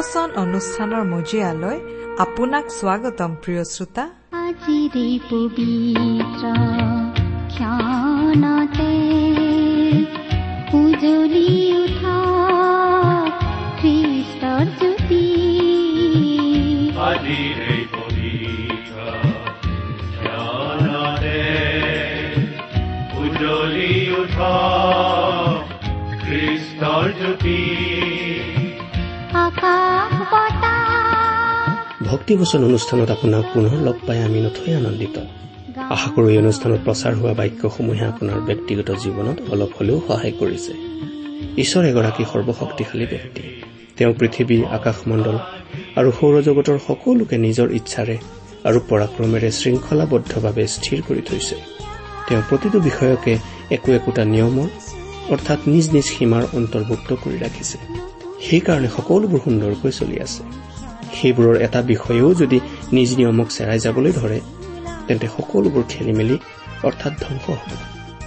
ভক্তিবচন অনুষ্ঠানৰ মজিয়ালৈ আপোনাক স্বাগতম প্ৰিয় শ্ৰোতা। আজিৰে পবিত্ৰ ভক্তিবচন অনুষ্ঠানত আপোনাক পুনৰ লগ পাই আমি নথৈ আনন্দিত। আশা কৰো এই অনুষ্ঠানত প্ৰচাৰ হোৱা বাক্যসমূহে আপোনাৰ ব্যক্তিগত জীৱনত অলপ হলেও সহায় কৰিছে। ঈশ্বৰ এগৰাকী সৰ্বশক্তিশালী ব্যক্তি। তেওঁ পৃথিৱী আকাশমণ্ডল আৰু সৌৰজগতৰ সকলোকে নিজৰ ইচ্ছাৰে আৰু পৰাক্ৰমেৰে শৃংখলাবদ্ধভাৱে স্থিৰ কৰি থৈছে। তেওঁ প্ৰতিটো বিষয়কে একো একোটা নিয়মৰ অৰ্থাৎ নিজ নিজ সীমাৰ অন্তৰ্ভুক্ত কৰি ৰাখিছে। সেইকাৰণে সকলোবোৰ সুন্দৰকৈ চলি আছে। সেইবোৰৰ এটা বিষয়েও যদি নিজ নিয়মক চেৰাই যাবলৈ ধৰে তেন্তে সকলোবোৰ খেলি মেলি অৰ্থাৎ ধ্বংস হ'ব।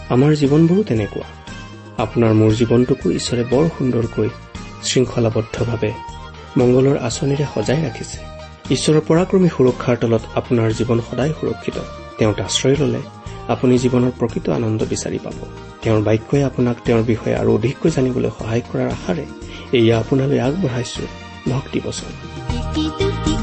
আমাৰ জীৱনবোৰো তেনেকুৱা। আপোনাৰ মোৰ জীৱনটোকো ঈশ্বৰে বৰ সুন্দৰকৈ শৃংখলাবদ্ধভাৱে মংগলৰ আঁচনিৰে সজাই ৰাখিছে। ঈশ্বৰৰ পৰাক্ৰমী সুৰক্ষাৰ তলত আপোনাৰ জীৱন সদায় সুৰক্ষিত। তেওঁত আশ্ৰয় ললে আপুনি জীৱনৰ প্ৰকৃত আনন্দ বিচাৰি পাব। তেওঁৰ বাক্যই আপোনাক তেওঁৰ বিষয়ে আৰু অধিককৈ জানিবলৈ সহায় কৰাৰ আশাৰে এয়া আপোনালৈ আগবঢ়াইছো। ভক্তিবচন ইটি দুটি কৰি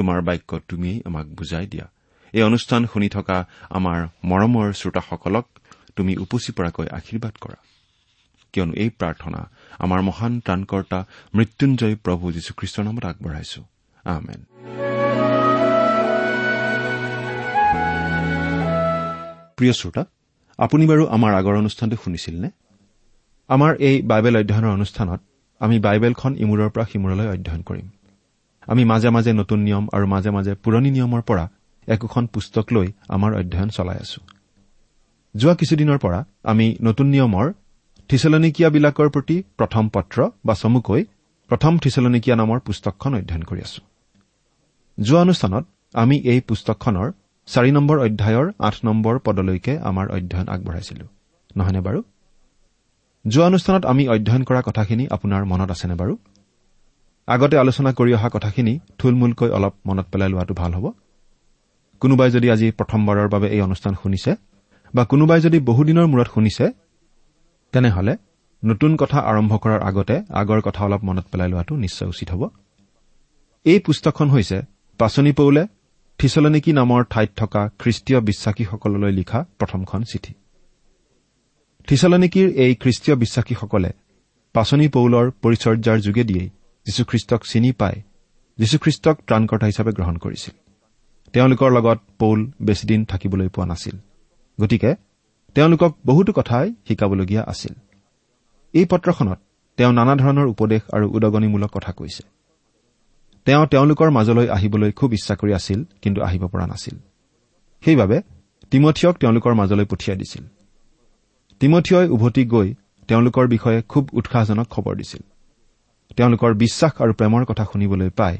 তোমাৰ বাক্য তুমিয়েই আমাক বুজাই দিয়া। এই অনুষ্ঠান শুনি থকা আমাৰ মৰমৰ শ্ৰোতাসকলক তুমি উপচি পৰাকৈ আশীৰ্বাদ কৰা। কিয়নো এই প্ৰাৰ্থনা আমাৰ মহান ত্ৰাণকৰ্তা মৃত্যুঞ্জয় প্ৰভু যীশুখ্ৰীষ্টৰ নামত আগবঢ়াইছো। প্ৰিয় শ্ৰোতা আপুনি বাৰু আমাৰ আগৰ অনুষ্ঠানটো শুনিছিল নে আমাৰ এই বাইবেল অধ্যয়নৰ অনুষ্ঠানত আমি বাইবেলখন ইমূৰৰ পৰা সিমূৰলৈ অধ্যয়ন কৰিম। আমি মাজে মাজে নতুন নিয়ম আৰু মাজে মাজে পুৰণি নিয়মৰ পৰা একোখন পুস্তক লৈ আমাৰ অধ্যয়ন চলাই আছো। যোৱা কিছুদিনৰ পৰা আমি নতুন নিয়মৰ থিচলনিকীয়াবিলাকৰ প্ৰতি প্ৰথম পত্ৰ বা চমুকৈ প্ৰথম থিচলনিকীয়া নামৰ পুস্তকখন অধ্যয়ন কৰি আছো। যোৱা অনুষ্ঠানত আমি এই পুস্তকখনৰ চাৰি নম্বৰ অধ্যায়ৰ আঠ নম্বৰ পদলৈকে আমাৰ অধ্যয়ন আগবঢ়াইছিলো। নহয়নে বাৰু? যোৱা অনুষ্ঠানত আমি অধ্যয়ন কৰা কথাখিনি আপোনাৰ মনত আছেনে বাৰু? আগতে আলোচনা কৰি অহা কথাখিনি থুলমূলকৈ অলপ মনত পেলাই লোৱাটো ভাল হ'ব। কোনোবাই যদি আজি প্ৰথমবাৰৰ বাবে এই অনুষ্ঠান শুনিছে বা কোনোবাই যদি বহুদিনৰ মূৰত শুনিছে তেনেহলে নতুন কথা আৰম্ভ কৰাৰ আগতে আগৰ কথা অলপ মনত পেলাই লোৱাটো নিশ্চয় উচিত হ'ব। এই পুস্তকখন হৈছে পাচনি পৌলে থিচলনিকি নামৰ ঠাইত থকা খ্ৰীষ্টীয় বিশ্বাসীসকললৈ লিখা প্ৰথমখন চিঠি। থিচলনিকিৰ এই খ্ৰীষ্টীয় বিশ্বাসীসকলে পাচনি পৌলৰ পৰিচৰ্যাৰ যোগেদিয়েই যীশুখ্ৰীষ্টক চিনি পাই যীশুখ্ৰীষ্টক ত্ৰাণকৰ্তা হিচাপে গ্ৰহণ কৰিছিল। তেওঁলোকৰ লগত পৌল বেছিদিন থাকিবলৈ পোৱা নাছিল। গতিকে তেওঁলোকক বহুতো কথাই শিকাবলগীয়া আছিল। এই পত্ৰখনত তেওঁ নানা ধৰণৰ উপদেশ আৰু উদগনিমূলক কথা কৈছে। তেওঁ তেওঁলোকৰ মাজলৈ আহিবলৈ খুব ইচ্ছা কৰি আছিল কিন্তু আহিব পৰা নাছিল। সেইবাবে তিমঠিয়ক তেওঁলোকৰ মাজলৈ পঠিয়াই দিছিল। তিমঠিয়ই উভতি গৈ তেওঁলোকৰ বিষয়ে খুব উৎসাহজনক খবৰ দিছিল। তেওঁলোকৰ বিশ্বাস আৰু প্ৰেমৰ কথা শুনিবলৈ পাই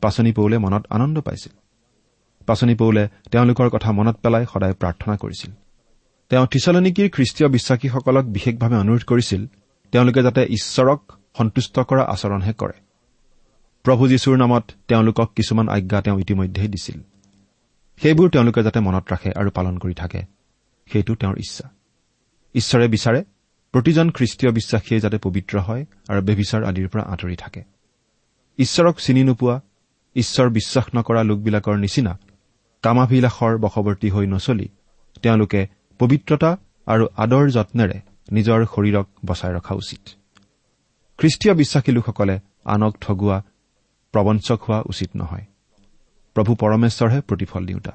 পাচনি পৌলে মনত আনন্দ পাইছিল। পাচনি পৌলে তেওঁলোকৰ কথা মনত পেলাই সদায় প্ৰাৰ্থনা কৰিছিল। তেওঁ থিচলনিকিৰ খ্ৰীষ্টীয় বিশ্বাসীসকলক বিশেষভাৱে অনুৰোধ কৰিছিল তেওঁলোকে যাতে ঈশ্বৰক সন্তুষ্ট কৰা আচৰণহে কৰে। প্ৰভু যীশুৰ নামত তেওঁলোকক কিছুমান আজ্ঞা তেওঁ ইতিমধ্যেই দিছিল। সেইবোৰ তেওঁলোকে যাতে মনত ৰাখে আৰু পালন কৰি থাকে সেইটো তেওঁৰ ইচ্ছা। ঈশ্বৰে বিচাৰে প্ৰতিজন খ্ৰীষ্টীয় বিশ্বাসীয়ে যাতে পবিত্ৰ হয় আৰু বেবিচাৰ আদিৰ পৰা আঁতৰি থাকে। ঈশ্বৰক চিনি নোপোৱা ঈশ্বৰ বিশ্বাস নকৰা লোকবিলাকৰ নিচিনা কামাভিলাসৰ বশৱৰ্তী হৈ নচলি তেওঁলোকে পবিত্ৰতা আৰু আদৰ যত্নেৰে নিজৰ শৰীৰক বচাই ৰখা উচিত। খ্ৰীষ্টীয় বিশ্বাসী লোকসকলে আনক ঠগোৱা প্ৰবঞ্চক হোৱা উচিত নহয়। প্ৰভু পৰমেশ্বৰহে প্ৰতিফল দিওঁতা।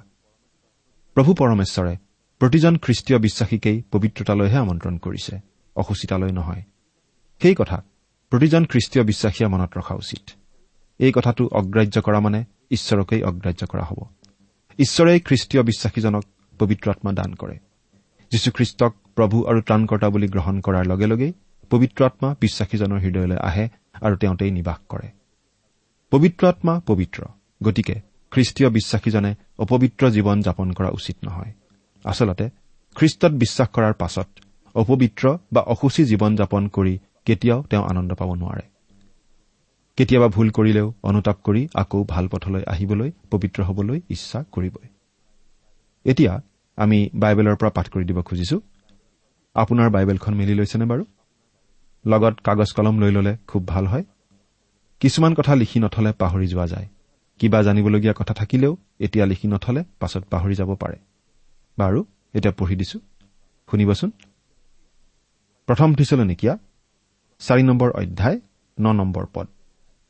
প্ৰভু পৰমেশ্বৰে প্ৰতিজন খ্ৰীষ্টীয় বিশ্বাসীকেই পবিত্ৰতালৈহে আমন্ত্ৰণ কৰিছে। অসুচিতালৈ নহয়। সেই কথা প্ৰতিজন খ্ৰীষ্টীয় বিশ্বাসীয়ে মনত ৰখা উচিত। এই কথাটো অগ্ৰাহ্য কৰা মানে ঈশ্বৰকেই অগ্ৰাহ্য কৰা হ'ব। ঈশ্বৰেই খ্ৰীষ্টীয় বিশ্বাসীজনক পবিত্ৰ আত্মা দান কৰে। যীশুখ্ৰীষ্টক প্ৰভু আৰু ত্ৰাণকৰ্তা বুলি গ্ৰহণ কৰাৰ লগে লগেই পবিত্ৰ আত্মা বিশ্বাসীজনৰ হৃদয়লৈ আহে আৰু তেওঁতেই নিবাস কৰে। পবিত্ৰ আত্মা পবিত্ৰ গতিকে খ্ৰীষ্টীয় বিশ্বাসীজনে অপবিত্ৰ জীৱন যাপন কৰা উচিত নহয়। আচলতে খ্ৰীষ্টত বিশ্বাস কৰাৰ পাছত অপবিত্ৰ বা অসুচী জীৱন যাপন কৰি কেতিয়াও তেওঁ আনন্দ পাব নোৱাৰে। কেতিয়াবা ভুল কৰিলেও অনুতাপ কৰি আকৌ ভাল পথলৈ আহিবলৈ পবিত্ৰ হবলৈ ইচ্ছা কৰিবই। এতিয়া আমি বাইবেলৰ পৰা পাঠ কৰি দিব খুজিছো। আপোনাৰ বাইবেলখন মিলি লৈছেনে বাৰু? লগত কাগজ কলম লৈ ললে খুব ভাল হয়। কিছুমান কথা লিখি নথলে পাহৰি যোৱা যায়। কিবা জানিবলগীয়া কথা থাকিলেও এতিয়া লিখি নথলে পাছত পাহৰি যাব পাৰে। বাৰু এতিয়া পঢ়ি দিছো। শুনিবচোন। প্ৰথম থিচলে নেকিয়া চাৰি নম্বৰ অধ্যায় ন নম্বৰ পদ।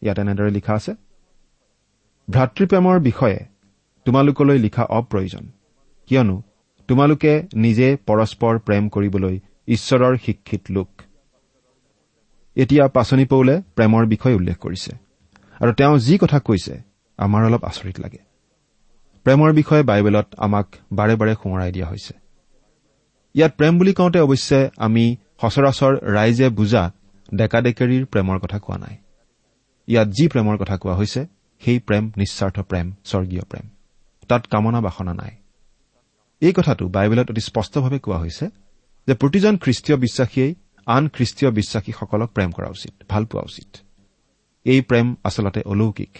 ইয়াত এনেদৰে লিখা আছে ভাতৃপ্ৰেমৰ বিষয়ে তোমালোকলৈ লিখা অপ্ৰয়োজন কিয়নো তোমালোকে নিজে পৰস্পৰ প্ৰেম কৰিবলৈ ঈশ্বৰৰ শিক্ষিত লোক। এতিয়া পাচনি পৌলে প্ৰেমৰ বিষয়ে উল্লেখ কৰিছে আৰু তেওঁ যি কথা কৈছে আমাৰ অলপ আচৰিত লাগে। প্ৰেমৰ বিষয়ে বাইবেলত আমাক বাৰে বাৰে সোঁৱৰাই দিয়া হৈছে। ইয়াত প্ৰেম বুলি কওঁতে অৱশ্যে আমি সচৰাচৰ ৰাইজে বুজা ডেকা ডেকেৰীৰ প্ৰেমৰ কথা কোৱা নাই। ইয়াত যি প্ৰেমৰ কথা কোৱা হৈছে সেই প্ৰেম নিস্বাৰ্থ প্ৰেম স্বৰ্গীয় প্ৰেম। তাত কামনা বাসনা নাই। এই কথাটো বাইবেলত অতি স্পষ্টভাৱে কোৱা হৈছে যে প্ৰতিজন খ্ৰীষ্টীয় বিশ্বাসীয়ে আন খ্ৰীষ্টীয় বিশ্বাসীসকলক প্ৰেম কৰা উচিত ভাল পোৱা উচিত। এই প্ৰেম আচলতে অলৌকিক।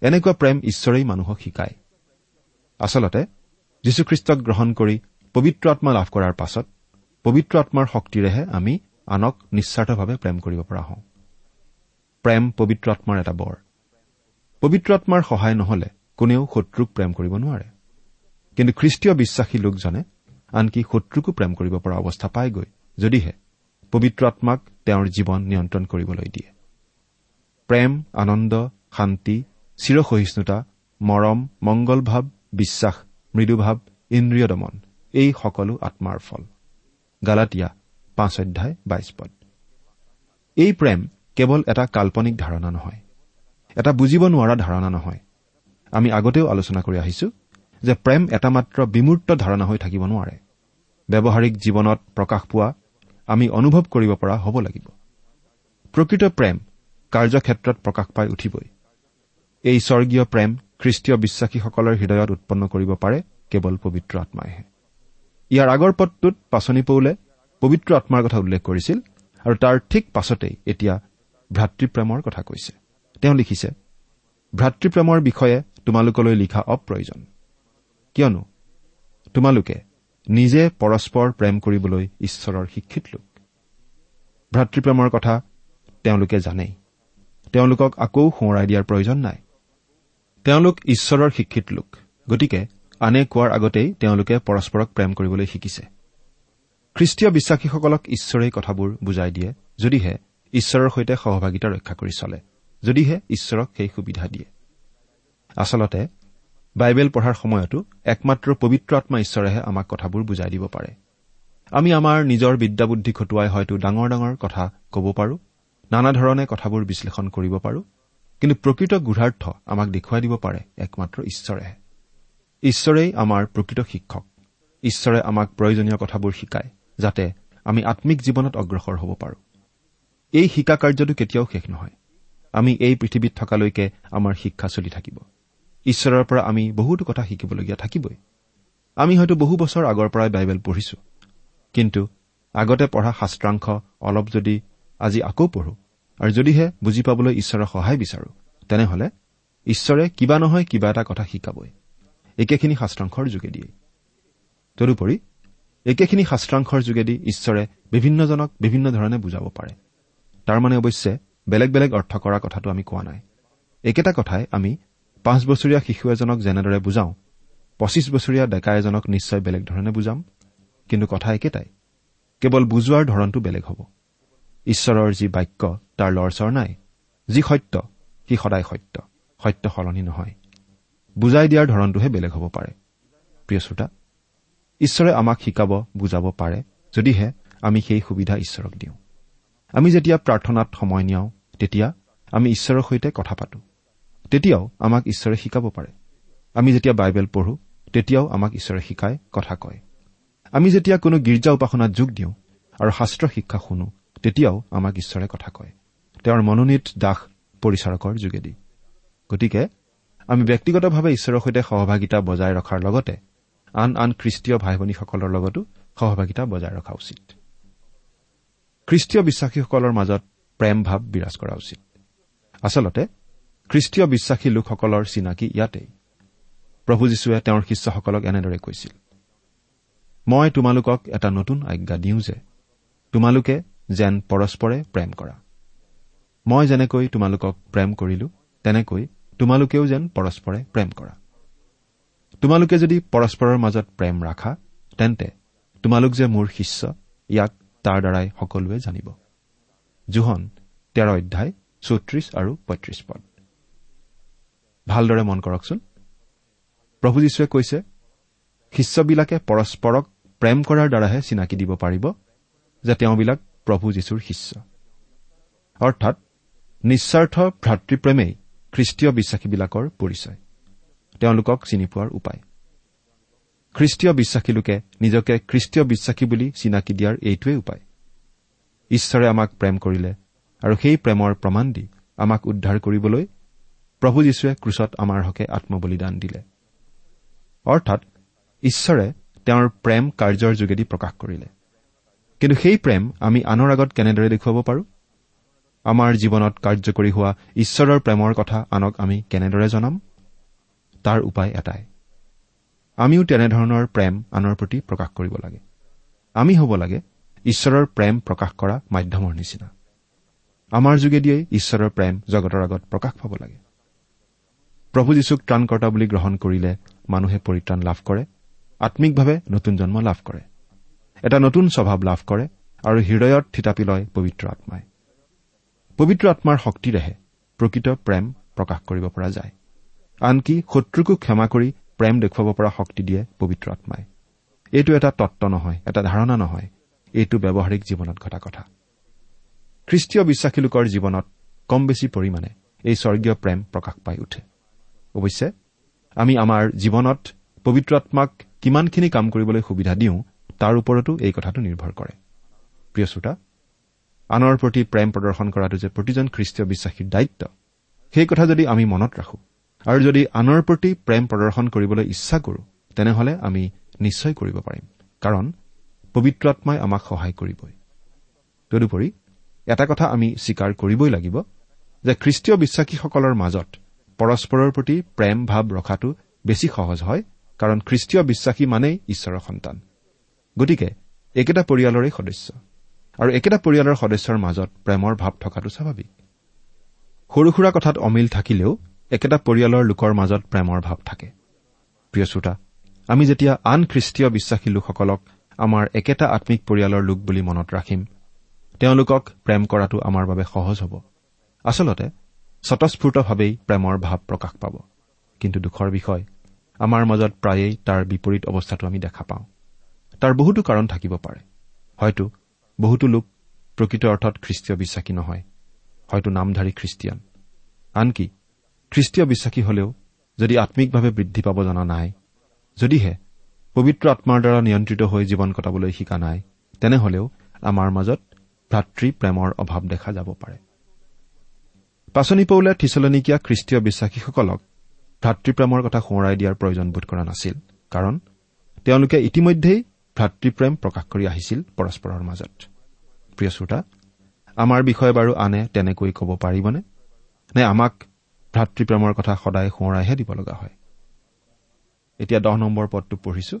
এনেকুৱা প্ৰেম ঈশ্বৰেই মানুহক শিকায়। আচলতে যীশুখ্ৰীষ্টক গ্ৰহণ কৰি পবিত্ৰ আত্মা লাভ কৰাৰ পাছত পবিত্ৰ আত্মাৰ শক্তিৰেহে আমি আনক নিস্বাৰ্থভাৱে প্ৰেম কৰিব পৰা হওঁ। প্ৰেম পবিত্ৰ আত্মাৰ এটা বৰ। পবিত্ৰ আত্মাৰ সহায় নহলে কোনেও শত্ৰুক প্ৰেম কৰিব নোৱাৰে। কিন্তু খ্ৰীষ্টীয় বিশ্বাসী লোকজনে আনকি শত্ৰুকো প্ৰেম কৰিব পৰা অৱস্থা পায়গৈ যদিহে পবিত্ৰ আত্মাক তেওঁৰ জীৱন নিয়ন্ত্ৰণ কৰিবলৈ দিয়ে। প্ৰেম আনন্দ শান্তি চিৰসহিষ্ণুতা মৰম মংগল ভাৱ বিশ্বাস মৃদুভাৱ ইন্দ্ৰিয় দমন এই সকলো আত্মাৰ ফল। গালাটীয়া পাঁচ অধ্যায় বাইশ পদ। এই প্ৰেম কেৱল এটা কাল্পনিক ধাৰণা নহয়। এটা বুজিব নোৱাৰা ধাৰণা নহয়। আমি আগতেও আলোচনা কৰি আহিছো যে প্ৰেম এটা মাত্ৰ বিমূৰ্ত ধাৰণা হৈ থাকিব নোৱাৰে। ব্যৱহাৰিক জীৱনত প্ৰকাশ পোৱা আমি অনুভৱ কৰিব পৰা হ'ব লাগিব। প্ৰকৃত প্ৰেম কাৰ্যক্ষেত্ৰত প্ৰকাশ পাই উঠিবই। এই স্বৰ্গীয় প্ৰেম খ্ৰীষ্টীয় বিশ্বাসীসকলৰ হৃদয়ত উৎপন্ন কৰিব পাৰে কেৱল পবিত্ৰ আত্মাইহে। ইয়াৰ আগৰ পদটোত পাচনি পৌলে পবিত্ৰ আত্মাৰ কথা উল্লেখ কৰিছিল আৰু তাৰ ঠিক পাছতেই এতিয়া ভাতৃপ্ৰেমৰ কথা কৈছে। তেওঁ লিখিছে ভাতৃপ্ৰেমৰ বিষয়ে তোমালোকলৈ লিখা অপ্ৰয়োজন। কিয়নো তোমালোকে নিজে পৰস্পৰ প্ৰেম কৰিবলৈ ঈশ্বৰৰ শিক্ষিত লোক। ভাতৃপ্ৰেমৰ কথা তেওঁলোকে জানেই। তেওঁলোকক আকৌ সোঁৱৰাই দিয়াৰ প্ৰয়োজন নাই। তেওঁলোক ঈশ্বৰৰ শিক্ষিত লোক। গতিকে আনে কোৱাৰ আগতেই তেওঁলোকে পৰস্পৰক প্ৰেম কৰিবলৈ শিকিছে। খ্ৰীষ্টীয় বিশ্বাসীসকলক ঈশ্বৰেই কথাবোৰ বুজাই দিয়ে যদিহে ঈশ্বৰৰ সৈতে সহভাগিতা ৰক্ষা কৰি চলে যদিহে ঈশ্বৰক সেই সুবিধা দিয়ে। আচলতে বাইবেল পঢ়াৰ সময়তো একমাত্ৰ পবিত্ৰ আত্মা ঈশ্বৰেহে আমাক কথাবোৰ বুজাই দিব পাৰে। আমি আমাৰ নিজৰ বিদ্যাবুদ্ধি খটুৱাই হয়তো ডাঙৰ ডাঙৰ কথা ক'ব পাৰোঁ নানা ধৰণে কথাবোৰ বিশ্লেষণ কৰিব পাৰোঁ কিন্তু প্ৰকৃত গুঢ়াৰ্থ আমাক দেখুৱাই দিব পাৰে একমাত্ৰ ঈশ্বৰেহে। ঈশ্বৰেই আমাৰ প্ৰকৃত শিক্ষক। ঈশ্বৰে আমাক প্ৰয়োজনীয় কথাবোৰ শিকায় যাতে আমি আম্মিক জীৱনত অগ্ৰসৰ হ'ব পাৰোঁ। এই শিকা কাৰ্যটো কেতিয়াও শেষ নহয়। আমি এই পৃথিৱীত থকালৈকে আমাৰ শিক্ষা চলি থাকিব। ঈশ্বৰৰ পৰা আমি বহুতো কথা শিকিবলগীয়া থাকিবই। আমি হয়তো বহু বছৰ আগৰ পৰাই বাইবেল পঢ়িছো। কিন্তু আগতে পঢ়া শাস্ত্ৰাংশ অলপ যদি আজি আকৌ পঢ়ো আৰু যদিহে বুজি পাবলৈ ঈশ্বৰৰ সহায় বিচাৰো তেনেহলে ঈশ্বৰে কিবা নহয় কিবা এটা কথা শিকাবই। একেখিনি শাস্ত্ৰাংশৰ যোগেদিয়েই তদুপৰি একেখিনি শাস্ত্ৰাংশৰ যোগেদি ঈশ্বৰে বিভিন্নজনক বিভিন্ন ধৰণে বুজাব পাৰে। তাৰ মানে অৱশ্যে বেলেগ বেলেগ অৰ্থ কৰা কথাটো আমি কোৱা নাই। একেটা কথাই আমি পাঁচ বছৰীয়া শিশু এজনক যেনেদৰে বুজাওঁ পঁচিছ বছৰীয়া ডেকা এজনক নিশ্চয় বেলেগ ধৰণে বুজাম। কিন্তু কথা একেটাই কেৱল বুজোৱাৰ ধৰণটো বেলেগ হ'ব। ঈশ্বৰৰ যি বাক্য তাৰ লৰচৰ নাই। যি সত্য সি সদায় সত্য। সত্য সলনি নহয়। বুজাই দিয়াৰ ধৰণটোহে বেলেগ হ'ব পাৰে। প্ৰিয় শ্ৰোতা ঈশ্বৰে আমাক শিকাব বুজাব পাৰে যদিহে আমি সেই সুবিধা ঈশ্বৰক দিওঁ। আমি যেতিয়া প্ৰাৰ্থনাত সময় নিয়াওঁ তেতিয়া আমি ঈশ্বৰৰ সৈতে কথা পাতো। তেতিয়াও আমাক ঈশ্বৰে শিকাব পাৰে। আমি যেতিয়া বাইবেল পঢ়ো তেতিয়াও আমাক ঈশ্বৰে শিকাই কথা কয়। আমি যেতিয়া কোনো গীৰ্জা উপাসনাত যোগ দিওঁ আৰু শাস্ত্ৰ শিক্ষা শুনো তেতিয়াও আমাক ঈশ্বৰে কথা কয়। তেওঁৰ মনোনীত দাস পৰিচাৰকৰ যোগেদি। গতিকে আমি ব্যক্তিগতভাৱে ঈশ্বৰৰ সৈতে সহভাগিতা বজাই ৰখাৰ লগতে আন আন খ্ৰীষ্টীয় ভাই ভনীসকলৰ লগতো সহভাগিতা বজাই ৰখা উচিত। খ্ৰীষ্টীয় বিশ্বাসীসকলৰ মাজত প্ৰেম ভাৱ বিৰাজ কৰা উচিত। আচলতে খ্ৰীষ্টীয় বিশ্বাসী লোকসকলৰ চিনাকি ইয়াতেই। প্ৰভু যীশুৱে তেওঁৰ শিষ্যসকলক এনেদৰে কৈছিল মই তোমালোকক এটা নতুন আজ্ঞা দিওঁ যে তোমালোকে যেন পৰস্পৰে প্ৰেম কৰা। মই যেনেকৈ তোমালোকক প্ৰেম কৰিলো তেনেকৈ তোমালোকেও যেন পৰস্পৰে প্ৰেম কৰা। তোমালোকে যদি পৰস্পৰৰ মাজত প্ৰেম ৰাখা তেন্তে তোমালোক যে মোৰ শিষ্য ইয়াক তাৰ দ্বাৰাই সকলোৱে জানিব। জোহন তেৰ অধ্যায় চৌত্ৰিশ আৰু পঁয়ত্ৰিশ পদ। ভালদৰে মন কৰকচোন। প্ৰভু যীশুৱে কৈছে শিষ্যবিলাকে পৰস্পৰক প্ৰেম কৰাৰ দ্বাৰাহে চিনাকি দিব পাৰিব যে তেওঁবিলাক প্ৰভু যীশুৰ শিষ্য। অৰ্থাৎ নিস্বাৰ্থ ভাতৃপ্ৰেমেই খ্ৰীষ্টীয় বিশ্বাসীবিলাকৰ পৰিচয়। তেওঁলোকক চিনি পোৱাৰ উপায়। খ্ৰীষ্টীয় বিশ্বাসী লোকে নিজকে খ্ৰীষ্টীয় বিশ্বাসী বুলি চিনাকি দিয়াৰ এইটোৱেই উপায়। ঈশ্বৰে আমাক প্ৰেম কৰিলে আৰু সেই প্ৰেমৰ প্ৰমাণ দি আমাক উদ্ধাৰ কৰিবলৈ প্ৰভু যীশুৱে ক্ৰুচত আমাৰ হকে আত্মবলিদান দিলে। অৰ্থাৎ ঈশ্বৰে তেওঁৰ প্ৰেম কাৰ্যৰ যোগেদি প্ৰকাশ কৰিলে। কিন্তু সেই প্ৰেম আমি আনৰ আগত কেনেদৰে দেখুৱাব পাৰোঁ? আমাৰ জীৱনত কাৰ্যকৰী হোৱা ঈশ্বৰৰ প্ৰেমৰ কথা আনক আমি কেনেদৰে জনাম? তাৰ উপায় এটাই। আমিও তেনেধৰণৰ প্ৰেম আনৰ প্ৰতি প্ৰকাশ কৰিব লাগে। আমি হ'ব লাগে ঈশ্বৰৰ প্ৰেম প্ৰকাশ কৰা মাধ্যমৰ নিচিনা। আমাৰ যোগেদিয়েই ঈশ্বৰৰ প্ৰেম জগতৰ আগত প্ৰকাশ পাব লাগে। প্ৰভু যীশুক ত্ৰাণকৰ্তা বুলি গ্ৰহণ কৰিলে মানুহে পৰিত্ৰাণ লাভ কৰে আম্মিকভাৱে নতুন জন্ম লাভ কৰে। এটা নতুন স্বভাৱ লাভ কৰে আৰু হৃদয়ত থিতাপি লয় পবিত্ৰ আত্মাই। পবিত্ৰ আত্মাৰ শক্তিৰেহে প্ৰকৃত প্ৰেম প্ৰকাশ কৰিব পৰা যায়। আনকি শত্ৰুকো ক্ষমা কৰি প্ৰেম দেখুৱাব পৰা শক্তি দিয়ে পবিত্ৰ আত্মাই। এইটো এটা তত্ত নহয় এটা ধাৰণা নহয়। এইটো ব্যৱহাৰিক জীৱনত ঘটা কথা। খ্ৰীষ্টীয় বিশ্বাসী লোকৰ জীৱনত কম বেছি পৰিমাণে এই স্বৰ্গীয় প্ৰেম প্ৰকাশ পাই উঠে। অৱশ্যে আমি আমাৰ জীৱনত পবিত্ৰ আত্মাক কিমানখিনি কাম কৰিবলৈ সুবিধা দিওঁ তাৰ ওপৰতো এই কথাটো নিৰ্ভৰ কৰে। প্ৰিয় শ্ৰোতা আনৰ প্ৰতি প্ৰেম প্ৰদৰ্শন কৰাটো যে প্ৰতিজন খ্ৰীষ্টীয় বিশ্বাসীৰ দায়িত্ব সেই কথা যদি আমি মনত ৰাখো আৰু যদি আনৰ প্ৰতি প্ৰেম প্ৰদৰ্শন কৰিবলৈ ইচ্ছা কৰো তেনেহলে আমি নিশ্চয় কৰিব পাৰিম কাৰণ পবিত্ৰ আত্মাই আমাক সহায় কৰিবই। তদুপৰি এটা কথা আমি স্বীকাৰ কৰিবই লাগিব যে খ্ৰীষ্টীয় বিশ্বাসীসকলৰ মাজত পৰস্পৰৰ প্ৰতি প্ৰেম ভাৱ ৰখাটো বেছি সহজ হয় কাৰণ খ্ৰীষ্টীয় বিশ্বাসী মানেই ঈশ্বৰৰ সন্তান। গতিকে একেটা পৰিয়ালৰে সদস্য। আৰু একেটা পৰিয়ালৰ সদস্যৰ মাজত প্ৰেমৰ ভাৱ থকাটো স্বাভাৱিক। সৰু সুৰা কথাত অমিল থাকিলেও একেটা পৰিয়ালৰ লোকৰ মাজত প্ৰেমৰ ভাৱ থাকে। প্ৰিয় শ্ৰোতা আমি যেতিয়া আন খ্ৰীষ্টীয় বিশ্বাসী লোকসকলক আমাৰ একেটা আম্মিক পৰিয়ালৰ লোক বুলি মনত ৰাখিম তেওঁলোকক প্ৰেম কৰাটো আমাৰ বাবে সহজ হ'ব। আচলতে স্বতঃস্ফূৰ্তভাৱেই প্ৰেমৰ ভাৱ প্ৰকাশ পাব। কিন্তু দুখৰ বিষয় আমাৰ মাজত প্ৰায়েই তাৰ বিপৰীত অৱস্থাটো আমি দেখা পাওঁ। তাৰ বহুতো কাৰণ থাকিব পাৰে। হয়তো বহুতো লোক প্ৰকৃত অৰ্থত খ্ৰীষ্টীয় বিশ্বাসী নহয় হয়তো নামধাৰী খ্ৰীষ্টিয়ান। আনকি খ্ৰীষ্টীয় বিশ্বাসী হলেও যদি আম্মিকভাৱে বৃদ্ধি পাব জনা নাই যদিহে পবিত্ৰ আত্মাৰ দ্বাৰা নিয়ন্ত্ৰিত হৈ জীৱন কটাবলৈ শিকা নাই তেনেহলেও আমাৰ মাজত ভাতৃ প্ৰেমৰ অভাৱ দেখা যাব পাৰে। পাচনি পৌলে থিচলনিকীয়া খ্ৰীষ্টীয় বিশ্বাসীসকলক ভাতৃপ্ৰেমৰ কথা সোঁৱৰাই দিয়াৰ প্ৰয়োজন বোধ কৰা নাছিল কাৰণ তেওঁলোকে ইতিমধ্যেই ভাতৃপ্ৰেম প্ৰকাশ কৰি আহিছিল পৰস্পৰৰ মাজত। প্ৰিয় শ্ৰোতা আমাৰ বিষয়ে বাৰু আনে তেনেকৈ ক'ব পাৰিবনে? নে আমাক ভাতৃপ্ৰেমৰ কথা সদায় সোঁৱৰাইহে দিব লগা হয়? এতিয়া দহ নম্বৰ পদটো পঢ়িছো।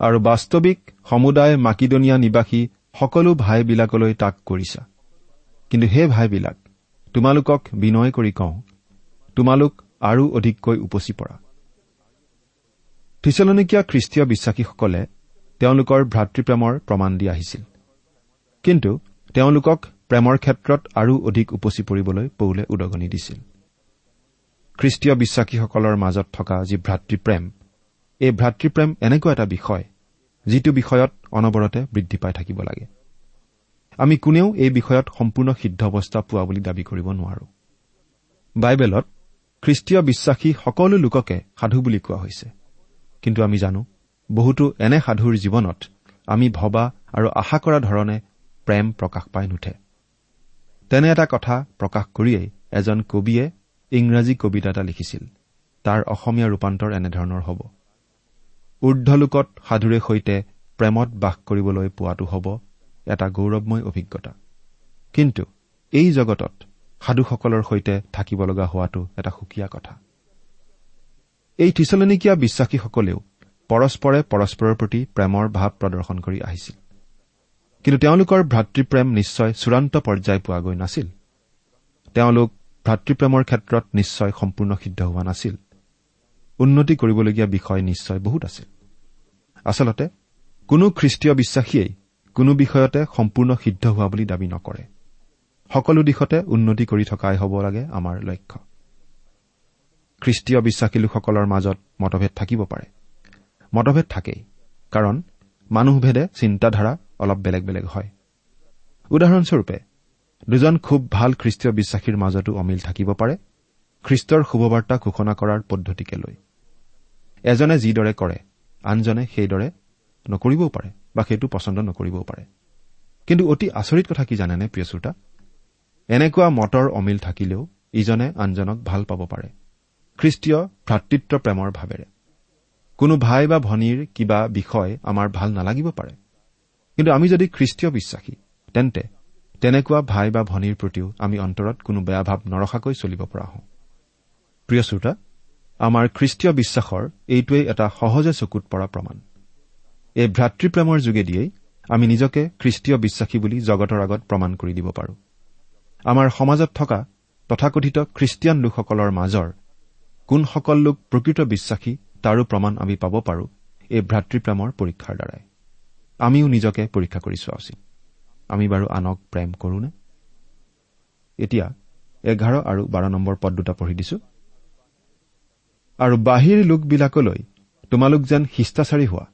আৰু বাস্তৱিক সমুদায় মাকিদনীয়া নিবাসী সকলো ভাইবিলাকলৈ তাক কৰিছা। কিন্তু সেই ভাইবিলাক তোমালোকক বিনয় কৰি কওঁ তোমালোক আৰু অধিককৈ উপচি পৰা। থিচলনিকীয়া খ্ৰীষ্টীয় বিশ্বাসীসকলে তেওঁলোকৰ ভাতৃপ্ৰেমৰ প্ৰমাণ দি আহিছিল। কিন্তু তেওঁলোকক প্ৰেমৰ ক্ষেত্ৰত আৰু অধিক উপচি পৰিবলৈ পৌলে উদগনি দিছিল। খ্ৰীষ্টীয় বিশ্বাসীসকলৰ মাজত থকা যি ভাতৃপ্ৰেম এই ভাতৃপ্ৰেম এনেকুৱা এটা বিষয় যিটো বিষয়ত অনবৰতে বৃদ্ধি পাই থাকিব লাগে। আমি কোনেও এই বিষয়ত সম্পূৰ্ণ সিদ্ধ অৱস্থা পোৱা বুলি দাবী কৰিব নোৱাৰো। বাইবেলত খ্ৰীষ্টীয় বিশ্বাসী সকলো লোককে সাধু বুলি কোৱা হৈছে। কিন্তু আমি জানো বহুতো এনে সাধুৰ জীৱনত আমি ভবা আৰু আশা কৰা ধৰণে প্ৰেম প্ৰকাশ পাই নুঠে। তেনে এটা কথা প্ৰকাশ কৰিয়েই এজন কবিয়ে ইংৰাজী কবিতা এটা লিখিছিল। তাৰ অসমীয়া ৰূপান্তৰ এনেধৰণৰ হ'ব। ঊৰ্ধলোকত সাধুৰে সৈতে প্ৰেমত বাস কৰিবলৈ পোৱাটো হ'ব এটা গৌৰৱময় অভিজ্ঞতা। কিন্তু এই জগতত সাধুসকলৰ সৈতে থাকিব লগা হোৱাটো এটা সুকীয়া কথা। এই থিচলনিকীয়া বিশ্বাসীসকলেও পৰস্পৰে পৰস্পৰৰ প্ৰতি প্ৰেমৰ ভাৱ প্ৰদৰ্শন কৰি আহিছিল। কিন্তু তেওঁলোকৰ ভাতৃপ্ৰেম নিশ্চয় চূড়ান্ত পৰ্যায় পোৱাগৈ নাছিল। তেওঁলোক ভাতৃপ্ৰেমৰ ক্ষেত্ৰত নিশ্চয় সম্পূৰ্ণ সিদ্ধ হোৱা নাছিল। উন্নতি কৰিবলগীয়া বিষয় নিশ্চয় বহুত আছিল। আচলতে কোনো খ্ৰীষ্টীয় বিশ্বাসীয়েই কোনো বিষয়তে সম্পূৰ্ণ সিদ্ধ হোৱা বুলি দাবী নকৰে। সকলো দিশতে উন্নতি কৰি থকাই হ'ব লাগে আমাৰ লক্ষ্য। খ্ৰীষ্টীয় বিশ্বাসী লোকসকলৰ মাজত মতভেদ থাকিব পাৰে। মতভেদ থাকেই। কাৰণ মানুহভেদে চিন্তাধাৰা অলপ বেলেগ বেলেগ হয়। উদাহৰণস্বৰূপে দুজন খুব ভাল খ্ৰীষ্টীয় বিশ্বাসীৰ মাজতো অমিল থাকিব পাৰে খ্ৰীষ্টৰ শুভবাৰ্তা ঘোষণা কৰাৰ পদ্ধতিকে লৈ। এজনে যিদৰে কৰে আনজনে সেইদৰে নকৰিবও পাৰে বা সেইটো পচন্দ নকৰিবও পাৰে। কিন্তু অতি আচৰিত কথা কি জানেনে প্ৰিয় শ্ৰোতা? এনেকুৱা মতৰ অমিল থাকিলেও ইজনে আনজনক ভাল পাব পাৰে খ্ৰীষ্টীয় ভাতৃত্ব প্ৰেমৰ ভাৱেৰে। কোনো ভাই বা ভনীৰ কিবা বিষয় আমাৰ ভাল নালাগিব পাৰে। কিন্তু আমি যদি খ্ৰীষ্টীয় বিশ্বাসী তেন্তে তেনেকুৱা ভাই বা ভনীৰ প্ৰতিও আমি অন্তৰত কোনো বেয়া ভাৱ নৰখাকৈ চলিব পৰা হওঁ। প্ৰিয় শ্ৰোতা আমাৰ খ্ৰীষ্টীয় বিশ্বাসৰ এইটোৱেই এটা সহজে চকুত পৰা প্ৰমাণ। এই ভাতৃপ্ৰেমৰ যোগেদিয়েই আমি নিজকে খ্ৰীষ্টীয় বিশ্বাসী বুলি জগতৰ আগত প্ৰমাণ কৰি দিব পাৰোঁ। আমাৰ সমাজত থকা তথাকথিত খ্ৰীষ্টিয়ান লোকসকলৰ মাজৰ কোনসকল লোক প্ৰকৃত বিশ্বাসী তাৰো প্ৰমাণ আমি পাব পাৰোঁ এই ভাতৃপ্ৰেমৰ পৰীক্ষাৰ দ্বাৰাই। আমিও নিজকে পৰীক্ষা কৰি চোৱা উচিত। আমি বাৰু আনক প্ৰেম কৰোনে এতিয়া এঘাৰ আৰু বাৰ নম্বৰ পদ দুটা পঢ়ি দিছো। আৰু বাহিৰ লোকবিলাকলৈ তোমালোক যেন শিষ্টাচাৰী হোৱা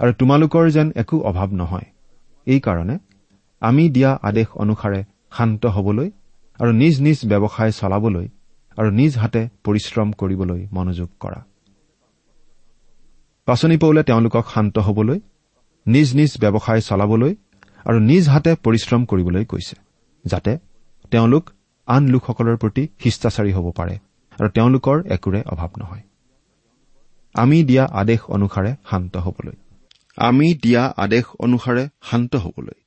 আৰু তোমালোকৰ যেন একো অভাৱ নহয়। এইকাৰণে আমি দিয়া আদেশ অনুসাৰে শান্ত হবলৈ আৰু নিজ নিজ ব্যৱসায় চলাবলৈ আৰু নিজ হাতে পৰিশ্ৰম কৰিবলৈ মনোযোগ কৰা। পাচনি পৌলে তেওঁলোকক শান্ত হবলৈ নিজ নিজ ব্যৱসায় চলাবলৈ আৰু নিজ হাতে পৰিশ্ৰম কৰিবলৈ কৈছে যাতে তেওঁলোক আন লোকসকলৰ প্ৰতি শিষ্টাচাৰী হ'ব পাৰে আৰু তেওঁলোকৰ একোৰে অভাৱ নহয়। আমি দিয়া আদেশ অনুসাৰে শান্ত হবলৈ। আমি দিয়া আদেশ অনুসাৰে শান্ত হবলৈ।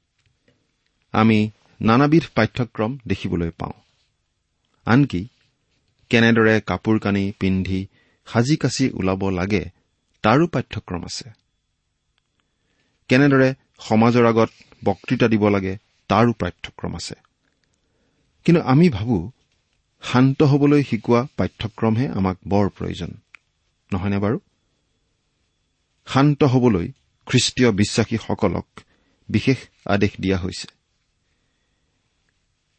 আমি নানাবিধ পাঠ্যক্ৰম দেখিবলৈ পাওঁ। আনকি কেনেদৰে কাপোৰ কানি পিন্ধি সাজি কাচি ওলাব লাগে তাৰো পাঠ্যক্ৰম আছে। কেনেদৰে সমাজৰ আগত বক্তৃতা দিব লাগে তাৰো পাঠ্যক্ৰম আছে। কিন্তু আমি ভাবো শান্ত হবলৈ শিকোৱা পাঠ্যক্ৰমহে আমাক বৰ প্ৰয়োজন নহয়নে বাৰু? শান্ত হবলৈ খ্ৰীষ্টীয় বিশ্বাসীসকলক বিশেষ আদেশ দিয়া হৈছে।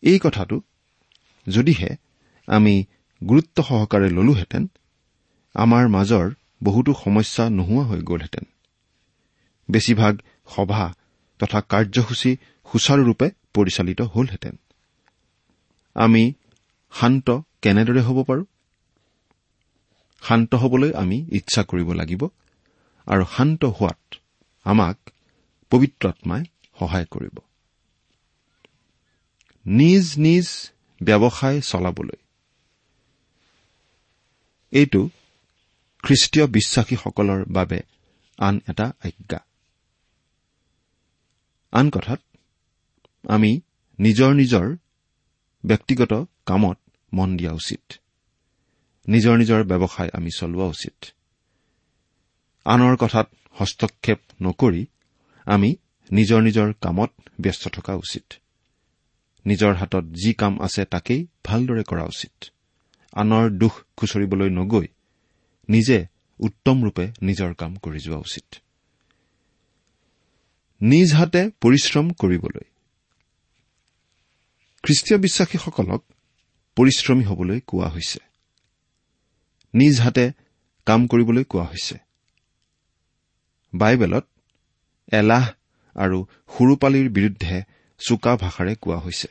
এই কথাটো যদিহে আমি গুৰুত্ব সহকাৰে ললোহেঁতেন আমাৰ মাজৰ বহুতো সমস্যা নোহোৱা হৈ গ'লহেঁতেন। বেছিভাগ সভা তথা কাৰ্যসূচী সুচাৰুৰূপে পৰিচালিত হলহেঁতেন। আমি শান্ত কেনেদৰে হ'ব পাৰো? শান্ত হবলৈ আমি ইচ্ছা কৰিব লাগিব আৰু শান্ত হোৱাত আমাক পবিত্ৰ আত্মাই সহায় কৰিব। নিজ নিজ ব্যৱসায় চলাবলৈ। এইটো খ্ৰীষ্টীয় বিশ্বাসীসকলৰ বাবে আন এটা আজ্ঞা। আন কথাত আমি নিজৰ নিজৰ ব্যক্তিগত কামত মন দিয়া উচিত। নিজৰ নিজৰ ব্যৱসায় আমি চলোৱা উচিত। আনৰ কথাত হস্তক্ষেপ নকৰি আমি নিজৰ নিজৰ কামত ব্যস্ত থকা উচিত। নিজৰ হাতত যি কাম আছে তাকেই ভালদৰে কৰা উচিত। আনৰ দুখ খুচৰিবলৈ নগৈ নিজে উত্তম ৰূপে নিজৰ কাম কৰি যোৱা উচিত। নিজ হাতে পৰিশ্ৰম কৰিবলৈ। খ্ৰীষ্টীয় বিশ্বাসীসকলক পৰিশ্ৰমী হবলৈ কোৱা হৈছে। নিজ হাতে কাম কৰিবলৈ কোৱা হৈছে। বাইবেলত এলাহ আৰু সুৰুপালিৰ বিৰুদ্ধে চোকা ভাষাৰে কোৱা হৈছে।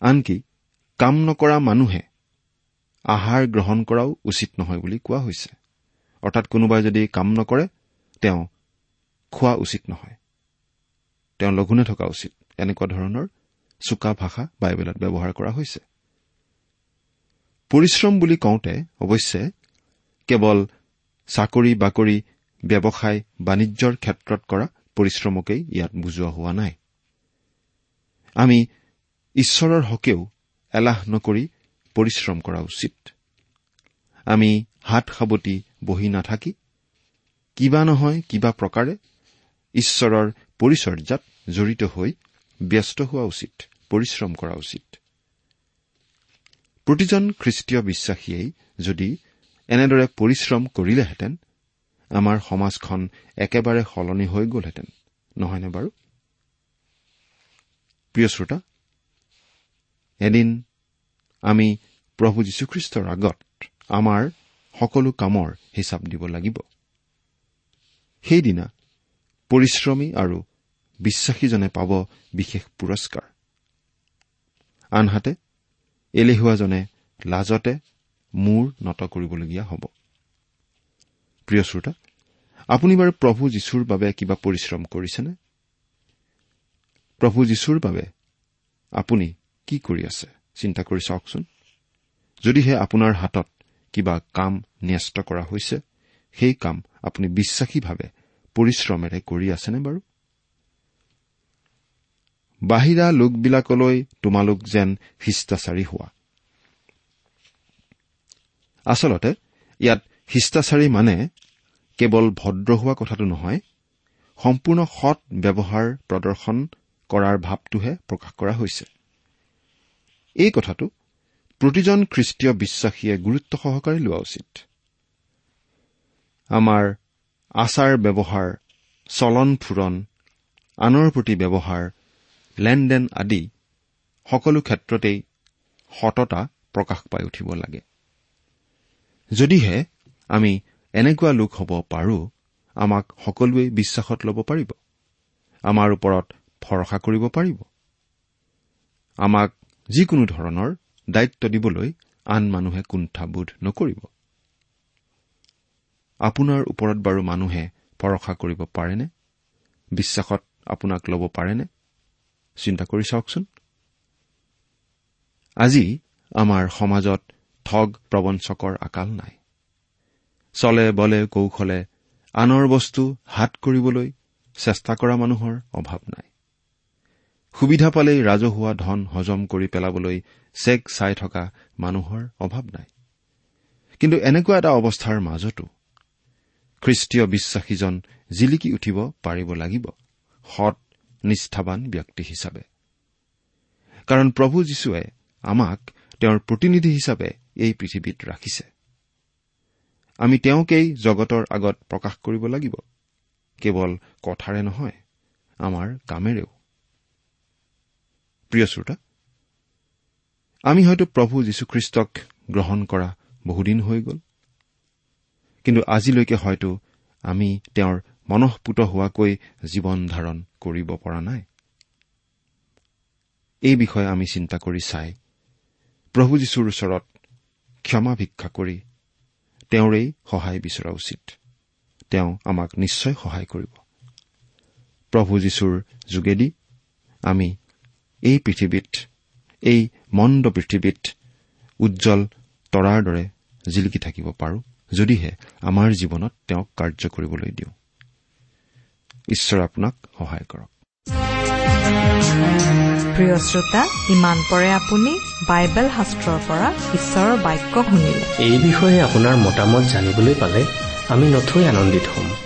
আনকি কাম নকৰা মানুহে আহাৰ গ্ৰহণ কৰাও উচিত নহয় বুলি কোৱা হৈছে। অৰ্থাৎ কোনোবাই যদি কাম নকৰে তেওঁ খোৱা উচিত নহয়। তেওঁ লঘোণে থকা উচিত। এনেকুৱা ধৰণৰ চোকা ভাষা বাইবেলত ব্যৱহাৰ কৰা হৈছে। পৰিশ্ৰম বুলি কওঁতে অৱশ্যে কেৱল চাকৰি বাকৰি ব্যৱসায় বাণিজ্যৰ ক্ষেত্ৰত কৰা পৰিশ্ৰমকেই ইয়াত বুজোৱা হোৱা নাই। আমি ঈশ্বৰৰ হকেও এলাহ নকৰি পৰিশ্ৰম কৰা উচিত। আমি হাত সাৱটি বহি নাথাকি কিবা নহয় কিবা প্ৰকাৰে ঈশ্বৰৰ পৰিচৰ্যাত জড়িত হৈ ব্যস্ত হোৱা উচিত পৰিশ্ৰম কৰা উচিত। প্ৰতিজন খ্ৰীষ্টীয় বিশ্বাসীয়েই যদি এনেদৰে পৰিশ্ৰম কৰিলেহেঁতেন আমাৰ সমাজখন একেবাৰে সলনি হৈ গ'লহেঁতেন নহয়নে বাৰু? প্ৰিয় শ্ৰোতা এদিন আমি প্ৰভু যীশুখ্ৰীষ্টৰ আগত আমাৰ সকলো কামৰ হিচাপ দিব লাগিব। সেইদিনা পৰিশ্ৰমী আৰু বিশ্বাসীজনে পাব বিশেষ পুৰস্কাৰ। আনহাতে এলেহুৱাজনে লাজতে মূৰ নত কৰিবলগীয়া হ'ব। প্ৰিয় শ্ৰোতা আপুনি বাৰু প্ৰভু যীশুৰ বাবে কিবা পৰিশ্ৰম কৰিছেনে? প্ৰভু যীশুৰ বাবে আপুনি কি কৰি আছে? চিন্তা কৰি চাওকচোন। যদিহে আপোনাৰ হাতত কিবা কাম ন্যস্ত কৰা হৈছে সেই কাম আপুনি বিশ্বাসীভাৱে পৰিশ্ৰমেৰে কৰি আছেনে বাৰু? বাহিৰা লোকবিলাকলৈ তোমালোক যেন শিষ্টাচাৰী হোৱা। আচলতে ইয়াত শিষ্টাচাৰী মানে কেৱল ভদ্ৰ হোৱা কথাটো নহয় সম্পূৰ্ণ সৎ ব্যৱহাৰ প্ৰদৰ্শন কৰাৰ ভাৱটোহে প্ৰকাশ কৰা হৈছে। এই কথাটো প্ৰতিজন খ্ৰীষ্টীয় বিশ্বাসীয়ে গুৰুত্ব সহকাৰে লোৱা উচিত। আমাৰ আচাৰ ব্যৱহাৰ চলন ফুৰণ আনৰ প্ৰতি ব্যৱহাৰ লেনদেন আদি সকলো ক্ষেত্ৰতেই সততা প্ৰকাশ পাই উঠিব লাগে। যদিহে আমি এনেকুৱা লোক হ'ব পাৰো আমাক সকলোৱে বিশ্বাসত ল'ব পাৰিব। আমাৰ ওপৰত ভৰসা কৰিব পাৰিব। আমাক যিকোনো ধৰণৰ দায়িত্ব দিবলৈ আন মানুহে কুণ্ঠাবোধ নকৰিব। আপোনাৰ ওপৰত বাৰু মানুহে ভৰসা কৰিব পাৰেনে? বিশ্বাসত আপোনাক ল'ব পাৰেনে? চিন্তা কৰি চাওকচোন। আজি আমাৰ সমাজত ঠগ প্ৰবঞ্চকৰ আকাল নাই। চলে বলে কৌশলে আনৰ বস্তু হাত কৰিবলৈ চেষ্টা কৰা মানুহৰ অভাৱ নাই। সুবিধা পালেই ৰাজহুৱা ধন হজম কৰি পেলাবলৈ চেক চাই থকা মানুহৰ অভাৱ নাই। কিন্তু এনেকুৱা এটা অৱস্থাৰ মাজতো খ্ৰীষ্টীয় বিশ্বাসীজন জিলিকি উঠিব পাৰিব লাগিব সৎ নিষ্ঠাবান ব্যক্তি হিচাপে। কাৰণ প্ৰভু যীশুৱে আমাক তেওঁৰ প্ৰতিনিধি হিচাপে এই পৃথিৱীত ৰাখিছে। আমি তেওঁকেই জগতৰ আগত প্ৰকাশ কৰিব লাগিব। কেৱল কথাৰে নহয় আমাৰ কামেৰেও। প্ৰিয় শ্ৰোতা আমি হয়তো প্ৰভু যীশুখ্ৰীষ্টক গ্ৰহণ কৰা বহুদিন হৈ গ'ল। কিন্তু আজিলৈকে হয়তো আমি তেওঁৰ মনঃপুত হোৱাকৈ জীৱন ধাৰণ কৰিব পৰা নাই। এই বিষয়ে আমি চিন্তা কৰি চাই প্ৰভু যীশুৰ ওচৰত ক্ষমা ভিক্ষা কৰি তেওঁৰেই সহায় বিচৰা উচিত। তেওঁ আমাক নিশ্চয় সহায় কৰিব। প্ৰভু যীশুৰ যোগেদি আমি এই পৃথিৱীত এই মন্দ পৃথিৱীত উজ্জ্বল তৰাৰ দৰে জিলিকি থাকিব পাৰো যদিহে আমাৰ জীৱনত তেওঁক কাৰ্য কৰিবলৈ দিওঁ। ঈশ্বৰ আপোনাক সহায় কৰক। প্ৰিয় শ্ৰোতা ইমান পৰে আপুনি বাইবেল শাস্ত্ৰৰ পৰা ঈশ্বৰৰ বাক্য শুনিলে। এই বিষয়ে আপোনাৰ মতামত জানিবলৈ পালে আমি নথৈ আনন্দিত হ'ম।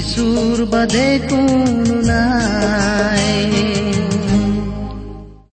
যিচুৰ বাদে কোনো নাই